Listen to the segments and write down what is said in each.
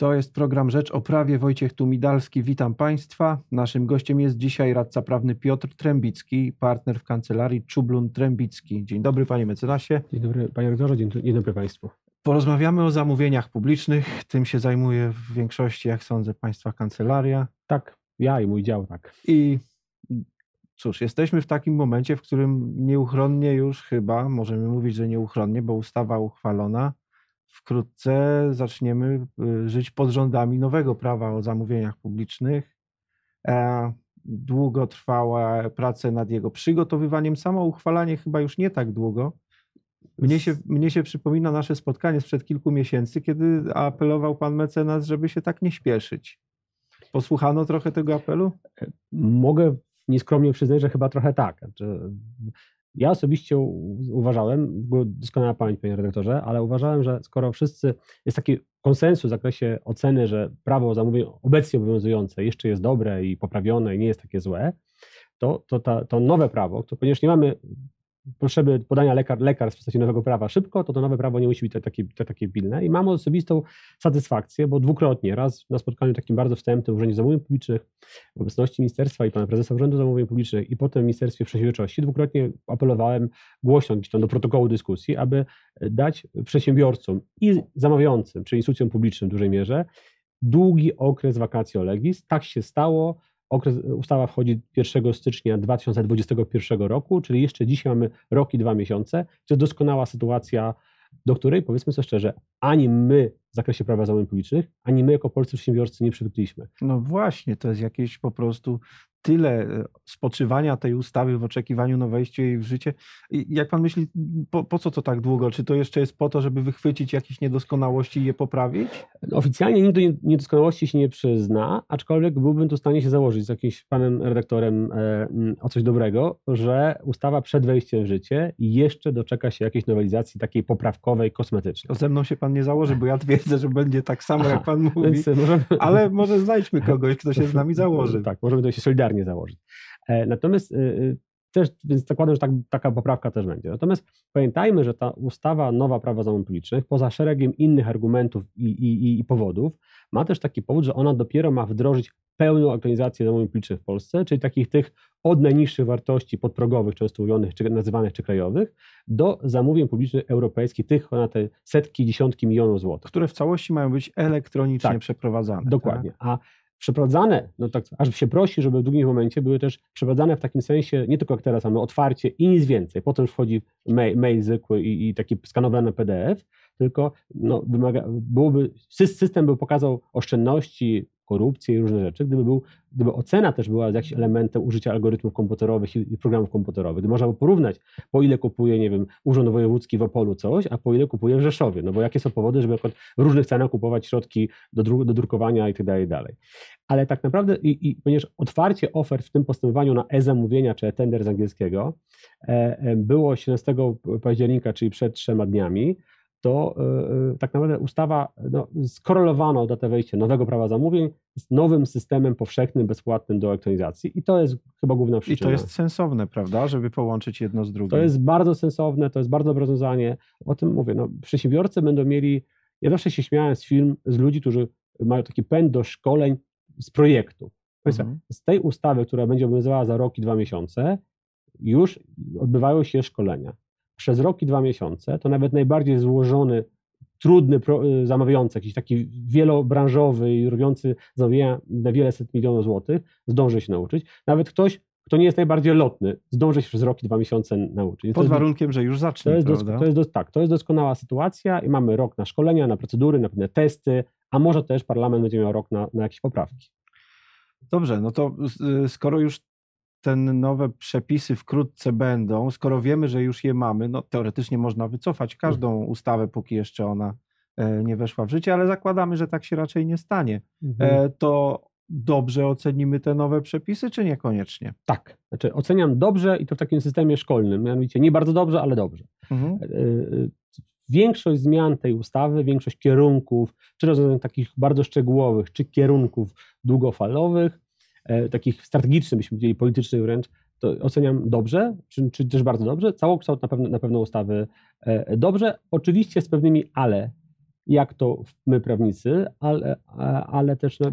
To jest program Rzecz o Prawie. Wojciech Tumidalski, witam Państwa. Naszym gościem jest dzisiaj radca prawny Piotr Trębicki, partner w kancelarii Czublun Trębicki. Dzień dobry Panie mecenasie. Dzień dobry Panie redaktorze, dzień, dzień dobry Państwu. Porozmawiamy o zamówieniach publicznych. Tym się zajmuje w większości, jak sądzę, Państwa kancelaria. Tak, ja i mój dział, tak. I cóż, jesteśmy w takim momencie, w którym nieuchronnie już chyba, możemy mówić, że nieuchronnie, bo ustawa uchwalona, wkrótce zaczniemy y, żyć pod rządami nowego prawa o zamówieniach publicznych. E, długo trwała prace nad jego przygotowywaniem. Samo uchwalanie chyba już nie tak długo. Mnie się, mnie się przypomina nasze spotkanie sprzed kilku miesięcy, kiedy apelował pan mecenas, żeby się tak nie śpieszyć. Posłuchano trochę tego apelu? Mogę nieskromnie przyznać, że chyba trochę tak. Ja osobiście uważałem, doskonała pamięć panie redaktorze, ale uważałem, że skoro wszyscy, jest taki konsensus w zakresie oceny, że prawo zamówień obecnie obowiązujące jeszcze jest dobre i poprawione i nie jest takie złe, to, to, to nowe prawo, to ponieważ nie mamy potrzeby podania lekar, lekarstw w postaci nowego prawa szybko, to to nowe prawo nie musi być takie, takie pilne. I mam osobistą satysfakcję, bo dwukrotnie, raz na spotkaniu takim bardzo wstępnym w Urzędzie Zamówień Publicznych, w obecności ministerstwa i pana prezesa Urzędu Zamówień Publicznych i potem w Ministerstwie Przedsiębiorczości, dwukrotnie apelowałem głośno gdzieś tam do protokołu dyskusji, aby dać przedsiębiorcom i zamawiającym, czyli instytucjom publicznym w dużej mierze, długi okres wakacji legis. Tak się stało Okres, ustawa wchodzi 1 stycznia 2021 roku, czyli jeszcze dzisiaj mamy rok i dwa miesiące. To jest doskonała sytuacja, do której, powiedzmy sobie szczerze, ani my w zakresie prawa zamówień publicznych, ani my jako polscy przedsiębiorcy nie przywykliśmy. No właśnie, to jest jakieś po prostu tyle e, spoczywania tej ustawy w oczekiwaniu na wejście jej w życie. Jak pan myśli, po, po, co to tak długo? Czy to jeszcze jest po to, żeby wychwycić jakieś niedoskonałości i je poprawić? Oficjalnie nikt do niedoskonałości się nie przyzna, aczkolwiek byłbym tu w stanie się założyć z jakimś panem redaktorem e, o coś dobrego, że ustawa przed wejściem w życie jeszcze doczeka się jakiejś nowelizacji takiej poprawkowej, kosmetycznej. To ze mną się pan nie założy, bo ja twierdzę, że będzie tak samo, Aha, jak pan mówi. Możemy... Ale może znajdźmy kogoś, kto się z nami założy. Tak, możemy to się solidarnie regularnie założyć. E, natomiast y, y, też, więc zakładam, że tak, taka poprawka też będzie. Natomiast pamiętajmy, że ta ustawa nowa prawa zamówień publicznych, poza szeregiem innych argumentów i, i, i powodów, ma też taki powód, że ona dopiero ma wdrożyć pełną organizację zamówień publicznych w Polsce, czyli takich tych od najniższych wartości podprogowych, często ujmowanych, czy nazywanych, czy krajowych, do zamówień publicznych europejskich, tych na te setki, dziesiątki milionów złotych. Które w całości mają być elektronicznie tak, przeprowadzane. Dokładnie. Tak? A przeprowadzane, no tak aż się prosi, żeby w drugim momencie były też przeprowadzane w takim sensie, nie tylko jak teraz mamy otwarcie i nic więcej, potem wchodzi mail, mail zwykły i, i taki skanowany PDF, tylko no, wymaga, byłoby, system by pokazał oszczędności, korupcję i różne rzeczy, gdyby, był, gdyby ocena też była jakimś elementem użycia algorytmów komputerowych i, programów komputerowych, gdy można by porównać, po ile kupuje, nie wiem, Urząd Wojewódzki w Opolu coś, a po ile kupuje w Rzeszowie, no bo jakie są powody, żeby w różnych cenach kupować środki do, dru do drukowania i tak dalej, dalej. Ale tak naprawdę, i, i, ponieważ otwarcie ofert w tym postępowaniu na e-zamówienia, czy e-tender z angielskiego, e, e, było 17 października, czyli przed trzema dniami, to e, e, tak naprawdę ustawa no, skorelowano datę wejścia nowego prawa zamówień z nowym systemem powszechnym, bezpłatnym do elektronizacji i to jest chyba główna przyczyna. I to jest sensowne, prawda, żeby połączyć jedno z drugim. To jest bardzo sensowne, to jest bardzo dobre rozwiązanie. O tym mówię, no, przedsiębiorcy będą mieli, ja zawsze się śmiałem z film, z ludzi, którzy mają taki pęd do szkoleń z projektów. Mhm. Z tej ustawy, która będzie obowiązywała za rok i dwa miesiące, już odbywają się szkolenia przez rok i dwa miesiące, to nawet najbardziej złożony, trudny y, zamawiający, jakiś taki wielobranżowy i robiący zamówienia na wiele set milionów złotych, zdąży się nauczyć. Nawet ktoś, kto nie jest najbardziej lotny, zdąży się przez rok i dwa miesiące nauczyć. Pod warunkiem, że już zacznie, to jest, prawda? to jest tak, to jest doskonała sytuacja i mamy rok na szkolenia, na procedury, na pewne testy, a może też parlament będzie miał rok na, na jakieś poprawki. Dobrze, no to y, skoro już te nowe przepisy wkrótce będą, skoro wiemy, że już je mamy, no teoretycznie można wycofać każdą ustawę, póki jeszcze ona e, nie weszła w życie, ale zakładamy, że tak się raczej nie stanie. Mhm. E, to dobrze ocenimy te nowe przepisy, czy niekoniecznie? Tak, znaczy oceniam dobrze i to w takim systemie szkolnym, mianowicie nie bardzo dobrze, ale dobrze. Mhm. E, większość zmian tej ustawy, większość kierunków, czy rozwiązań takich bardzo szczegółowych, czy kierunków długofalowych, takich strategicznych, byśmy powiedzieli politycznych wręcz, to oceniam dobrze, czy, czy też bardzo dobrze. Całokształt na pewno, na pewno ustawy e, dobrze, oczywiście z pewnymi ale. Jak to my prawnicy, ale, ale też na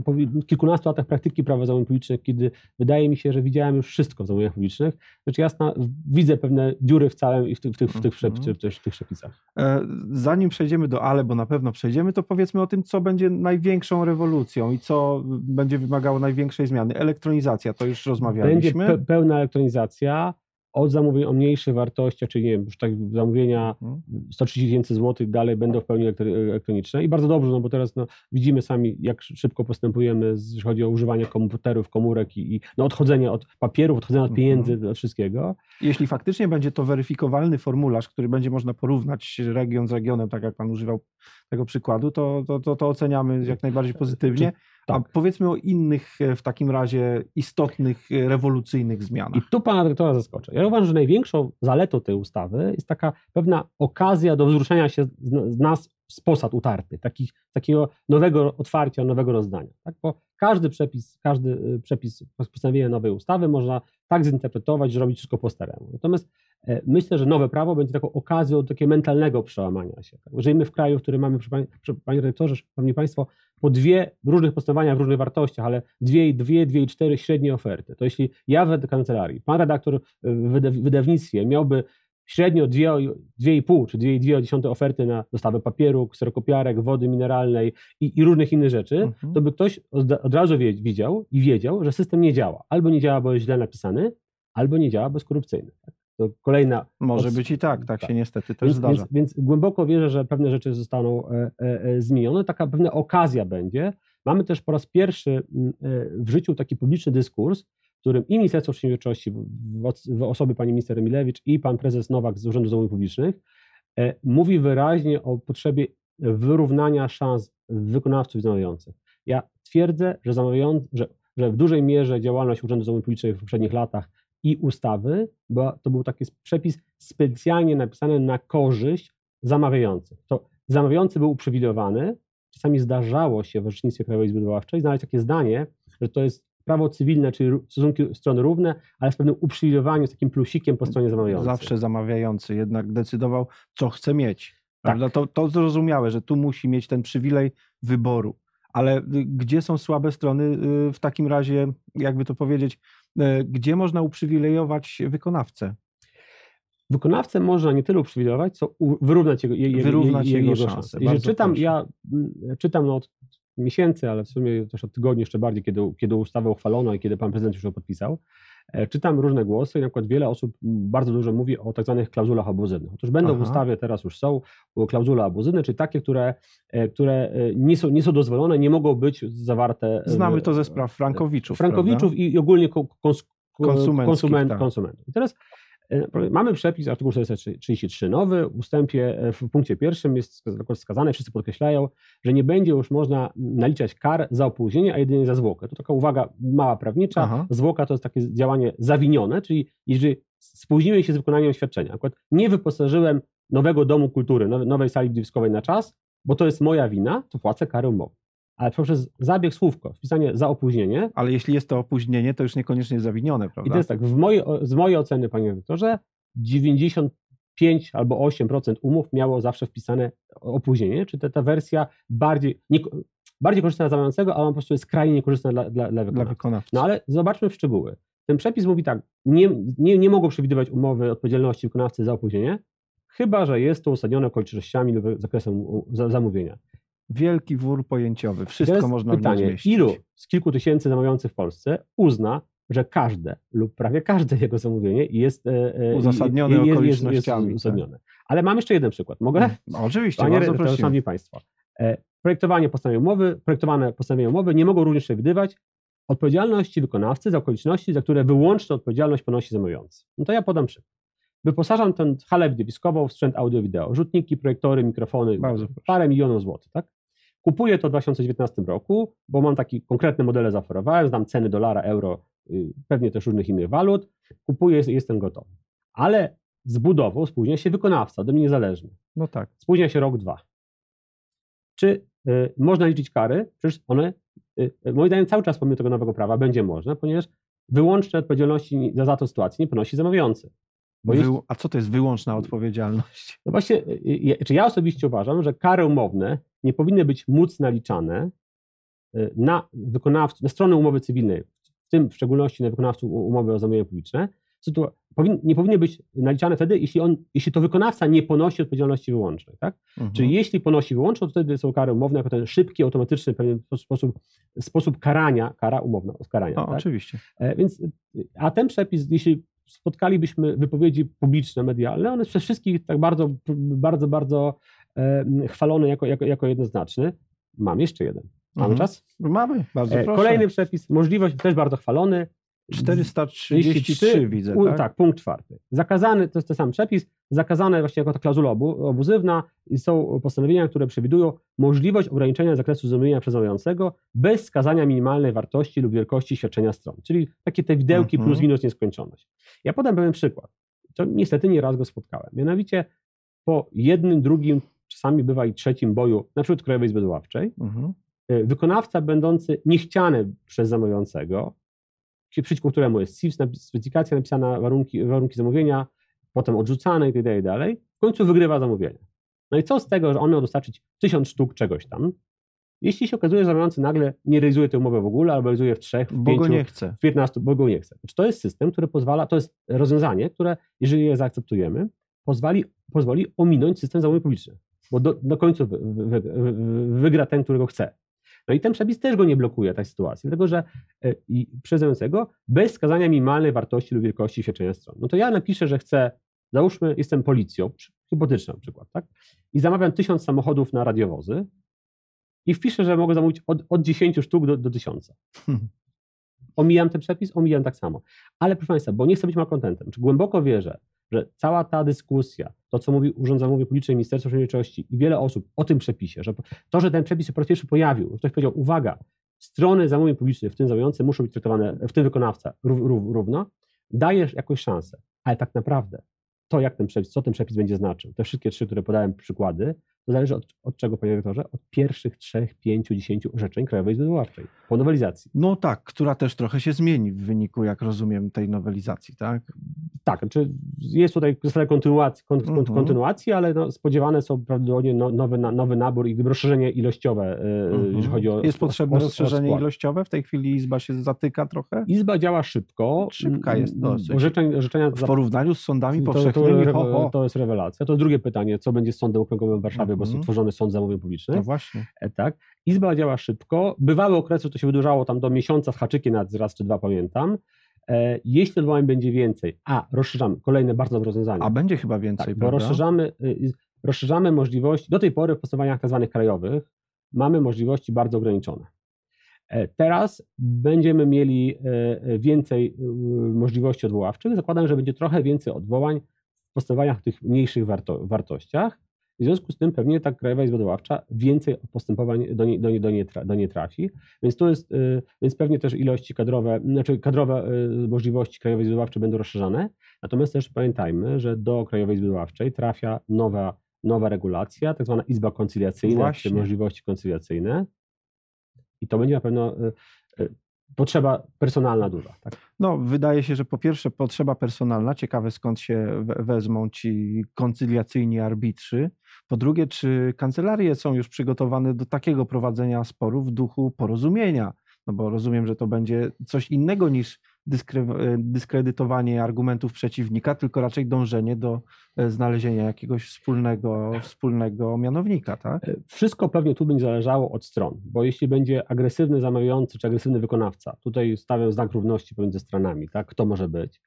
kilkunastu latach praktyki prawa zamówień publicznych, kiedy wydaje mi się, że widziałem już wszystko w zamówieniach publicznych, rzecz jasna, widzę pewne dziury w całym i w, tych, w, tych, w, tych, w, tych, przepisach. E, zanim przejdziemy do ale, bo na pewno przejdziemy, to powiedzmy o tym, co będzie największą rewolucją i co będzie wymagało największej zmiany. Elektronizacja, to już rozmawialiśmy. Będzie pełna elektronizacja, od zamówień o mniejszej wartości, czyli nie wiem, już tak zamówienia 130 mhm. tysięcy złotych dalej będą w pełni elektroniczne i bardzo dobrze, no bo teraz no, widzimy sami, jak szybko postępujemy, jeśli chodzi o używanie komputerów, komórek i, i no, odchodzenie od papierów, odchodzenie od pieniędzy, mhm. od wszystkiego. Jeśli faktycznie będzie to weryfikowalny formularz, który będzie można porównać region z regionem, tak jak Pan używał tego przykładu, to, to, to, to oceniamy jak najbardziej pozytywnie. Tak. A powiedzmy o innych e, w takim razie istotnych, e, rewolucyjnych zmianach. I tu pana dyrektora zaskoczę. Ja uważam, że największą zaletą tej ustawy jest taka pewna okazja do wzruszenia się z nas z posad utartych, takich, takiego nowego otwarcia, nowego rozdania. Tak? Bo każdy przepis, każdy y, przepis postanowienia nowej ustawy można tak zinterpretować, że robić wszystko po staremu. Natomiast e, myślę, że nowe prawo będzie taką okazją do takiego mentalnego przełamania się. Żyjemy w kraju, w którym mamy, panie redaktorze, szanowni państwo, po dwie różnych postępowania w różnych wartościach, ale dwie dwie, dwie i cztery średnie oferty. To jeśli ja w kancelarii, pan redaktor w wydawnictwie miałby średnio 2,5 czy 2,2 oferty na dostawę papieru, kserokopiarek, wody mineralnej i, i różnych innych rzeczy, mhm. to by ktoś od, od razu wie, widział i wiedział, że system nie działa. Albo nie działa, bo jest źle napisany, albo nie działa, bo jest korupcyjny. Tak? To kolejna. Może od... być i tak, tak, tak, się niestety też więc, zdarza. Więc, więc, głęboko wierzę, że pewne rzeczy zostaną e, e, e, zmienione. Taka pewna okazja będzie. Mamy też po raz pierwszy e, w życiu taki publiczny dyskurs, którym i Ministerstwo Przedsiębiorczości w, w osobie pani minister Emilewicz i pan prezes Nowak z Urzędu Zamówień Publicznych e, mówi wyraźnie o potrzebie wyrównania szans wykonawców i zamawiających. Ja twierdzę, że, że, że w dużej mierze działalność Urzędu Zamówień Publicznych w poprzednich latach i ustawy, bo to był taki przepis specjalnie napisany na korzyść zamawiających. To zamawiający był uprzywilejowany. Czasami zdarzało się w orzecznictwie Krajowej Izby Odwoławczej znaleźć takie zdanie, że to jest prawo cywilne, czyli stosunki strony równe, ale z pewnym uprzywilejowaniem, z takim plusikiem po stronie zamawiającej. Zawsze zamawiający jednak decydował, co chce mieć. Tak. To, to zrozumiałe, że tu musi mieć ten przywilej wyboru. Ale y, gdzie są słabe strony y, w takim razie, jakby to powiedzieć, gdzie można uprzywilejować wykonawcę? Wykonawcę można nie tyle uprzywilejować, co wyrównać jego, je, wyrównać jego, jego szanse. Jeżeli czytam, proszę. ja mm, czytam no, od miesięcy, ale w sumie też od tygodni jeszcze bardziej, kiedy, kiedy ustawę uchwalono i kiedy pan prezydent już ją podpisał, e, czytam różne głosy i na przykład wiele osób bardzo dużo mówi o tak zwanych klauzulach abuzywnych. Otóż będą Aha. w ustawie, teraz już są klauzule abuzywne, czyli takie, które, e, które e, nie, są, nie są dozwolone, nie mogą być zawarte. Znamy to ze spraw Frankowiczów. Frankowiczów i, i ogólnie kons, konsument, tak. konsumentów. I teraz E, mamy przepis artykuł 433 nowy, w ustępie, e, w punkcie pierwszym jest wskazane, wszyscy podkreślają, że nie będzie już można naliczać kar za opóźnienie, a jedynie za zwłokę. To taka uwaga mała prawnicza. Aha. Zwłoka to jest takie działanie zawinione, czyli jeżeli spóźniłem się z wykonaniem świadczenia, akurat nie wyposażyłem nowego domu kultury, nowej sali widowiskowej na czas, bo to jest moja wina, to płacę karę umowę ale poprzez zabieg słówko, wpisanie za opóźnienie. Ale jeśli jest to opóźnienie, to już niekoniecznie zawinione, prawda? I to jest tak, w mojej, z mojej oceny, panie doktorze, 95 albo 8% umów miało zawsze wpisane opóźnienie, czy ta, ta wersja bardziej, nie, bardziej korzystna dla zamawiającego, ale po prostu jest skrajnie niekorzystna dla, dla, dla, wykonawcy. dla wykonawcy. No ale zobaczmy w szczegóły. Ten przepis mówi tak, nie, nie, nie mogą przewidywać umowy odpowiedzialności wykonawcy za opóźnienie, chyba że jest to uzasadnione okolicznościami lub zakresem zamówienia wielki wór pojęciowy. Wszystko można pytanie, w zmieścić. ilu z kilku tysięcy zamawiających w Polsce uzna, że każde lub prawie każde jego zamówienie jest e, e, uzasadnione jest, okolicznościami. Jest, uzasadnione. Tak. Ale mam jeszcze jeden przykład. Mogę? No, oczywiście, Panie bardzo prosimy. Szanowni Państwo, e, projektowanie postanowienia umowy, projektowane postanowienia umowy nie mogą również przewidywać odpowiedzialności wykonawcy za okoliczności, za które wyłączną odpowiedzialność ponosi zamawiający. No to ja podam przykład. Wyposażam tę halę widowiskową w sprzęt audio-wideo, rzutniki, projektory, mikrofony, Bardzo parę milionów złotych, tak? Kupuję to w 2019 roku, bo mam takie konkretne modele zaoferowałem, znam ceny dolara, euro, y, pewnie też różnych innych walut. Kupuję, jestem gotowy. Ale z budową spóźnia się wykonawca, ode mnie niezależny. No tak. Spóźnia się rok, dwa. Czy y, można liczyć kary? Przecież one, y, moim zdaniem, cały czas pomimo tego nowego prawa będzie można, ponieważ wyłączne odpowiedzialności za, za tę sytuację nie ponosi zamawiający. A co to jest wyłączna odpowiedzialność? No właśnie, czy ja osobiście uważam, że kary umowne nie powinny być móc naliczane y, na wykonawców, na stronę umowy cywilnej, w tym w szczególności na wykonawców umowy o zamówienia publiczne, nie powinny być naliczane wtedy, jeśli, on, jeśli to wykonawca nie ponosi odpowiedzialności wyłącznej. Tak? Mhm. Czyli jeśli ponosi wyłączną, to wtedy są kary umowne jako ten szybki, automatyczny pewien sposób, sposób karania, kara umowna karania. No, tak? Oczywiście. E, więc, a ten przepis, jeśli spotkalibyśmy wypowiedzi publiczne, medialne, one przez wszystkich tak bardzo, bardzo, bardzo e, chwalone jako, jako, jako jednoznaczny. Mam jeszcze jeden. Mamy mhm. czas? Mamy, bardzo e, proszę. Kolejny przepis, możliwość, też bardzo chwalony, 433 widzę, tak? tak? punkt czwarty. Zakazany, to jest ten sam przepis, zakazane właśnie jako ta klauzula obu, obuzywna i są postanowienia, które przewidują możliwość ograniczenia zakresu zamówienia przez zamawiającego bez skazania minimalnej wartości lub wielkości świadczenia stron, czyli takie te widełki mhm. plus minus nieskończoność. Ja podam pewien przykład. To niestety nie raz go spotkałem. Mianowicie po jednym, drugim, czasami bywa i trzecim boju, na przykład Krajowej Izby Doławczej, mhm. Y, wykonawca będący niechciany przez zamawiającego przeciwko któremu jest CIFS, specyfikacja napisana, warunki, warunki zamówienia, potem odrzucane itd., tak itd., w końcu wygrywa zamówienie. No i co z tego, że on miał dostarczyć tysiąc sztuk czegoś tam, jeśli się okazuje, że zamawiający nagle nie realizuje tej umowy w ogóle, albo realizuje w trzech, w bo pięciu, nie chce. w piętnastu, bo go nie chce. Znaczy, to jest system, który pozwala, to jest rozwiązanie, które, jeżeli je zaakceptujemy, pozwoli, pozwoli ominąć system zamówień publicznych, bo do, do końca wy, wy, wy, wygra ten, którego chce. No i ten przepis też go nie blokuje, tej sytuacji, dlatego że e, przyznającego bez skazania minimalnej wartości lub wielkości świadczenia stron. No to ja napiszę, że chcę, załóżmy, jestem policją, hipotyczny na przykład, tak? I zamawiam tysiąc samochodów na radiowozy i wpiszę, że mogę zamówić od, od 10 sztuk do, do 1000. Hmm. Omijam ten przepis, omijam tak samo. Ale proszę Państwa, bo nie chcę być malkontentem, czy głęboko wierzę, że cała ta dyskusja, to co mówi Urząd Zamówień Publicznych, Ministerstwo Sprawiedliwości i wiele osób o tym przepisie, że to, że ten przepis się po raz pierwszy pojawił, ktoś powiedział, uwaga, strony zamówień publicznych, w tym zamawiające, muszą być traktowane, w tym wykonawca równo, dajesz jakąś szansę. Ale tak naprawdę to, jak ten przepis, co ten przepis będzie znaczył, te wszystkie trzy, które podałem przykłady, to zależy od, od czego, panie dyrektorze? Od pierwszych trzech, pięciu, dziesięciu orzeczeń Krajowej Izby Wyławczej po nowelizacji. No tak, która też trochę się zmieni w wyniku, jak rozumiem, tej nowelizacji, tak? Tak, znaczy jest tutaj zasada kontynuacji, kont, mhm. kontynuacji ale no, spodziewane są prawdopodobnie no, nowy, nowy nabór i rozszerzenie ilościowe, mhm. jeżeli chodzi o Jest potrzebne o, rozszerzenie o ilościowe? W tej chwili Izba się zatyka trochę? Izba działa szybko. Szybka jest dosyć. Orzeczeń, orzeczenia w porównaniu z sądami powszechnymi? To, to, to, jest rewelacja. To jest drugie pytanie, co będzie z Sądem Okręgowym w Warszawie, bo jest mhm. utworzony sąd zamówień publicznych. No właśnie. E, tak. Izba działa szybko. Bywały okresy, to się wydłużało tam do miesiąca z haczykiem nad raz czy dwa, pamiętam. E, jeśli odwołań będzie więcej, a rozszerzamy, kolejne bardzo dobre rozwiązanie. A będzie chyba więcej, tak, bo rozszerzamy, y, rozszerzamy możliwości, do tej pory w postępowaniach tzw. Krajowych mamy możliwości bardzo ograniczone. E, teraz będziemy mieli więcej y, możliwości odwoławczych. Zakładam, że będzie trochę więcej odwołań w postępowaniach tych mniejszych warto wartościach. W związku z tym pewnie ta Krajowa Izba Doławcza więcej postępowań do niej, do niej, do niej, tra, do niej trafi, więc to jest, y, więc pewnie też ilości kadrowe, znaczy kadrowe y, możliwości Krajowej Izby będą rozszerzane, natomiast też pamiętajmy, że do Krajowej Izby trafia nowa, nowa regulacja, tak zwana Izba Koncyliacyjna, czy możliwości koncyliacyjne. I to będzie na pewno y, potrzeba personalna duża. Tak? No, wydaje się, że po pierwsze potrzeba personalna, ciekawe skąd się wezmą ci koncyliacyjni arbitrzy. Po drugie, czy kancelarie są już przygotowane do takiego prowadzenia sporu w duchu porozumienia? No bo rozumiem, że to będzie coś innego niż dyskredytowanie argumentów przeciwnika, tylko raczej dążenie do e, znalezienia jakiegoś wspólnego, wspólnego mianownika. Tak? E, wszystko pewnie tu będzie zależało od stron, bo jeśli będzie agresywny zamawiający czy agresywny wykonawca, tutaj stawiam znak równości pomiędzy stronami, tak? kto może być.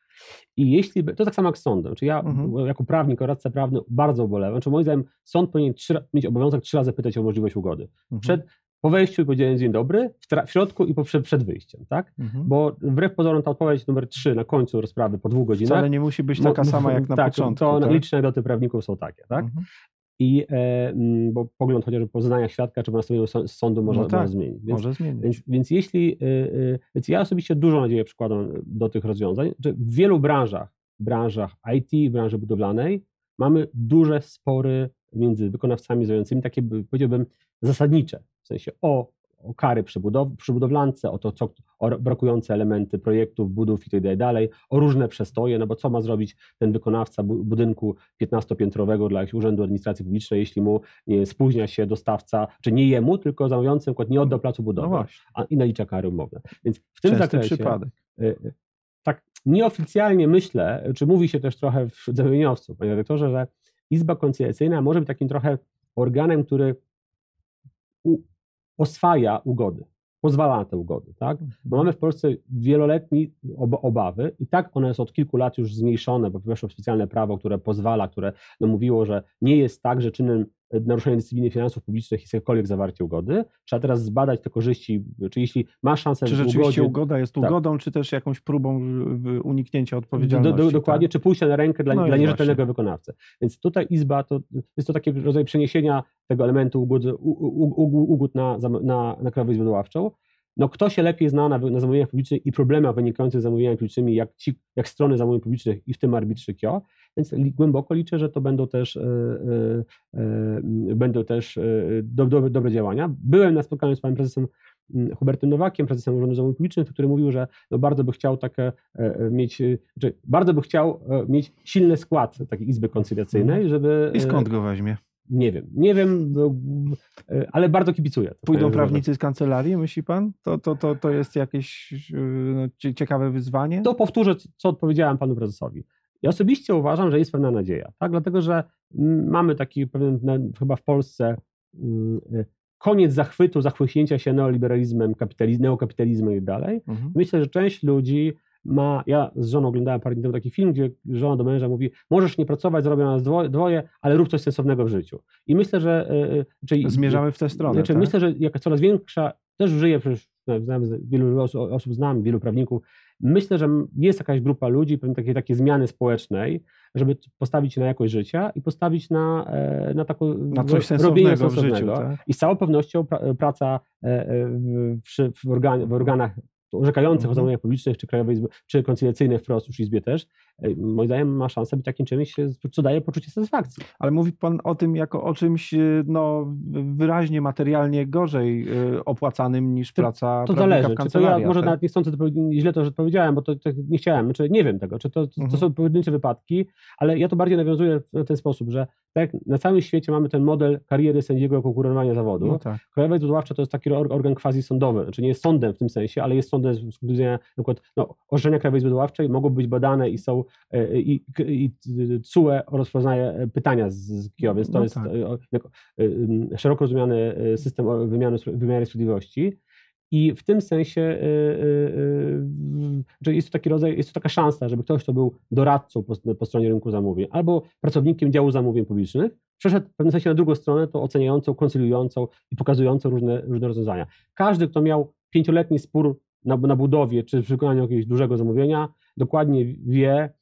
I jeśli, to tak samo jak z sądem, czy ja mhm. jako prawnik, radca prawny bardzo ubolewam, czy moim zdaniem sąd powinien trzy, mieć obowiązek trzy razy pytać o możliwość ugody. Mhm. Przed, po wejściu powiedziałem dzień dobry, w, w środku i po, przed, wyjściem, tak? Mhm. Bo wbrew pozorom ta odpowiedź numer trzy na końcu rozprawy po dwóch godzinach. Wcale nie musi być taka sama jak na tak, początku. To tak? liczne doty prawników są takie, tak? Mhm. I e, bo pogląd chociażby po zeznaniach świadka czy po nastawieniu sądu może, no tak, może zmienić. Więc, może zmienić. Więc, więc jeśli, e, więc ja osobiście dużo nadzieję przykładam do tych rozwiązań, że w wielu branżach, branżach IT, branży budowlanej mamy duże spory między wykonawcami zającymi, takie powiedziałbym zasadnicze, sensie o o kary przy, budow przy budowlance, o to, co, o brakujące elementy projektów, budów i tak dalej, o różne przestoje, no bo co ma zrobić ten wykonawca budynku 15-piętrowego dla jakiegoś urzędu administracji publicznej, jeśli mu nie, spóźnia się dostawca, czy nie jemu, tylko zamawiający przykład nie oddał placu budowy No a, i nalicza kary umowne. Więc w tym Częsty zakresie przypadek. y, y, tak nieoficjalnie myślę, czy mówi się też trochę wśród zamieniowców, panie rektorze, że Izba Koncyliacyjna może być takim trochę organem, który oswaja ugody, pozwala na te ugody. Tak? Bo mamy w Polsce wieloletnie ob obawy i tak one są od kilku lat już zmniejszone, bo weszło specjalne prawo, które pozwala, które no, mówiło, że nie jest tak, że czynem naruszenia dyscypliny finansów publicznych jest jakkolwiek zawarcie ugody. Trzeba teraz zbadać te korzyści, czy jeśli ma szansę Czy rzeczywiście ugodzie, ugoda jest tak. ugodą, czy też jakąś próbą uniknięcia do, odpowiedzialności? do, dokładnie, tak? czy pójścia na rękę dla, No dla nierzetelnego wykonawcy. Więc tutaj Izba to jest to taki rodzaj przeniesienia tego elementu ugód, u- u- u- ugód na, na, na Krajową Izbę Doławczą. No kto się lepiej zna na, na zamówieniach publicznych i problemach wynikających z zamówieniami publicznymi, jak, ci, jak strony zamówień publicznych i w tym arbitrzy KIO, więc li, głęboko liczę, że to będą też, e, e, e, będą też do, do, dobre działania. Byłem na spotkaniu z panem prezesem Hubertem Nowakiem, prezesem Urzędu Zamówień Publicznych, który mówił, że no bardzo by chciał takie mieć, znaczy bardzo by chciał mieć silny skład takiej izby koncyliacyjnej, żeby... I skąd go weźmie? Nie wiem, nie wiem, e, ale bardzo kibicuję. Pójdą E, prawnicy z kancelarii, myśli pan? To, to, to, to jest jakieś yy, no, cie- ciekawe wyzwanie? To powtórzę, co odpowiedziałem panu prezesowi. Ja osobiście uważam, że jest pewna nadzieja, tak? dlatego że mamy taki pewien, chyba w Polsce e, koniec zachwytu, zachłyśnięcia się neoliberalizmem, kapitalizm, neokapitalizmem i tak dalej. Mhm. Myślę, że część ludzi ma, ja z żoną oglądałem parę dni temu taki film, gdzie żona do męża mówi, możesz nie pracować, zarobią nas dwoje, ale rób coś sensownego w życiu. I myślę, że... e, e, czyli, Zmierzamy w tę stronę. Znaczy, tak? Myślę, że jak coraz większa, też żyję, przecież no, znam, wielu osób, osób znam, wielu prawników, myślę, że jest jakaś grupa ludzi, pewne takie, takie zmiany społecznej, żeby postawić na jakość życia i postawić na, e, na taką Na coś robienie sensownego w życiu. sensownego. Tak? I z całą pewnością pra, praca w, w, organ, w organach orzekających Mhm. o zamówieniach publicznych, czy Krajowej Izby, czy koncyliacyjnej wprost już w Izbie też, e, moim zdaniem ma szansę być takim czymś, co daje poczucie satysfakcji. Ale mówi pan o tym jako o czymś yy, no, wyraźnie materialnie gorzej opłacanym niż To- praca To zależy. w Czy to ja kancelarii. może tak? nawet niechcący to źle to, że odpowiedziałem, bo to, to nie chciałem, czy nie wiem tego, czy to, to, to Mhm. są pojedyncze wypadki, ale ja to bardziej nawiązuję w ten sposób, że tak na całym świecie mamy ten model kariery sędziego jako kurowania zawodu. No tak. Krajowa Izba Odwoławcza to jest taki or- organ quasi sądowy, znaczy nie jest sądem w tym sensie, ale jest sądem z z punktu widzenia na przykład no, orzeczenia Krajowej Izby Odwoławczej mogą być badane i są e, i, i, i CUE rozpoznaje e, pytania z, z KIO, więc to No jest tak. e, e, szeroko rozumiany e, system wymiany, wymiary sprawiedliwości. I w tym sensie że jest to taki rodzaj, jest to taka szansa, żeby ktoś, kto był doradcą po, po stronie rynku zamówień albo pracownikiem działu zamówień publicznych, przeszedł w pewnym sensie na drugą stronę, to oceniającą, koncyliującą i pokazującą różne, różne rozwiązania. Każdy, kto miał pięcioletni spór na, na budowie czy przy wykonaniu jakiegoś dużego zamówienia, dokładnie wie,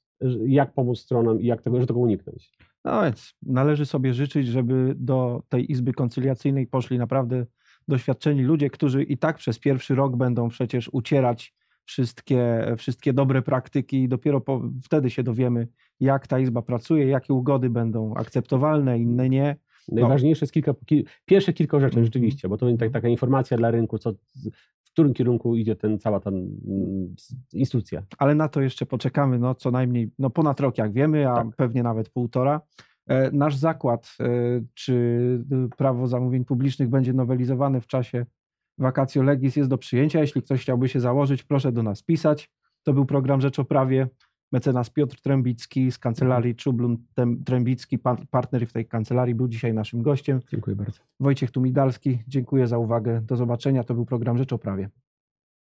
jak pomóc stronom i jak tego, że tego uniknąć. No więc należy sobie życzyć, żeby do tej Izby Koncyliacyjnej poszli naprawdę doświadczeni ludzie, którzy i tak przez pierwszy rok będą przecież ucierać wszystkie, wszystkie dobre praktyki i dopiero po, wtedy się dowiemy, jak ta Izba pracuje, jakie ugody będą akceptowalne, inne nie. Najważniejsze jest kilka, ki, pierwsze kilka rzeczy Mhm. rzeczywiście, bo to tak, taka informacja dla rynku, co, którym kierunku idzie ten, cała ta mm, instytucja. Ale na to jeszcze poczekamy, no co najmniej no ponad rok, jak wiemy, a Tak. pewnie nawet półtora. E, Nasz zakład, e, czy y, prawo zamówień publicznych będzie nowelizowane w czasie vacatio legis jest do przyjęcia. Jeśli ktoś chciałby się założyć, proszę do nas pisać. To był program Rzecz o Prawie. Mecenas Piotr Trębicki z kancelarii Czublun Tem- Trębicki, pa- partner w tej kancelarii, był dzisiaj naszym gościem. Dziękuję bardzo. Wojciech Tumidalski, dziękuję za uwagę. Do zobaczenia. To był program Rzecz o Prawie.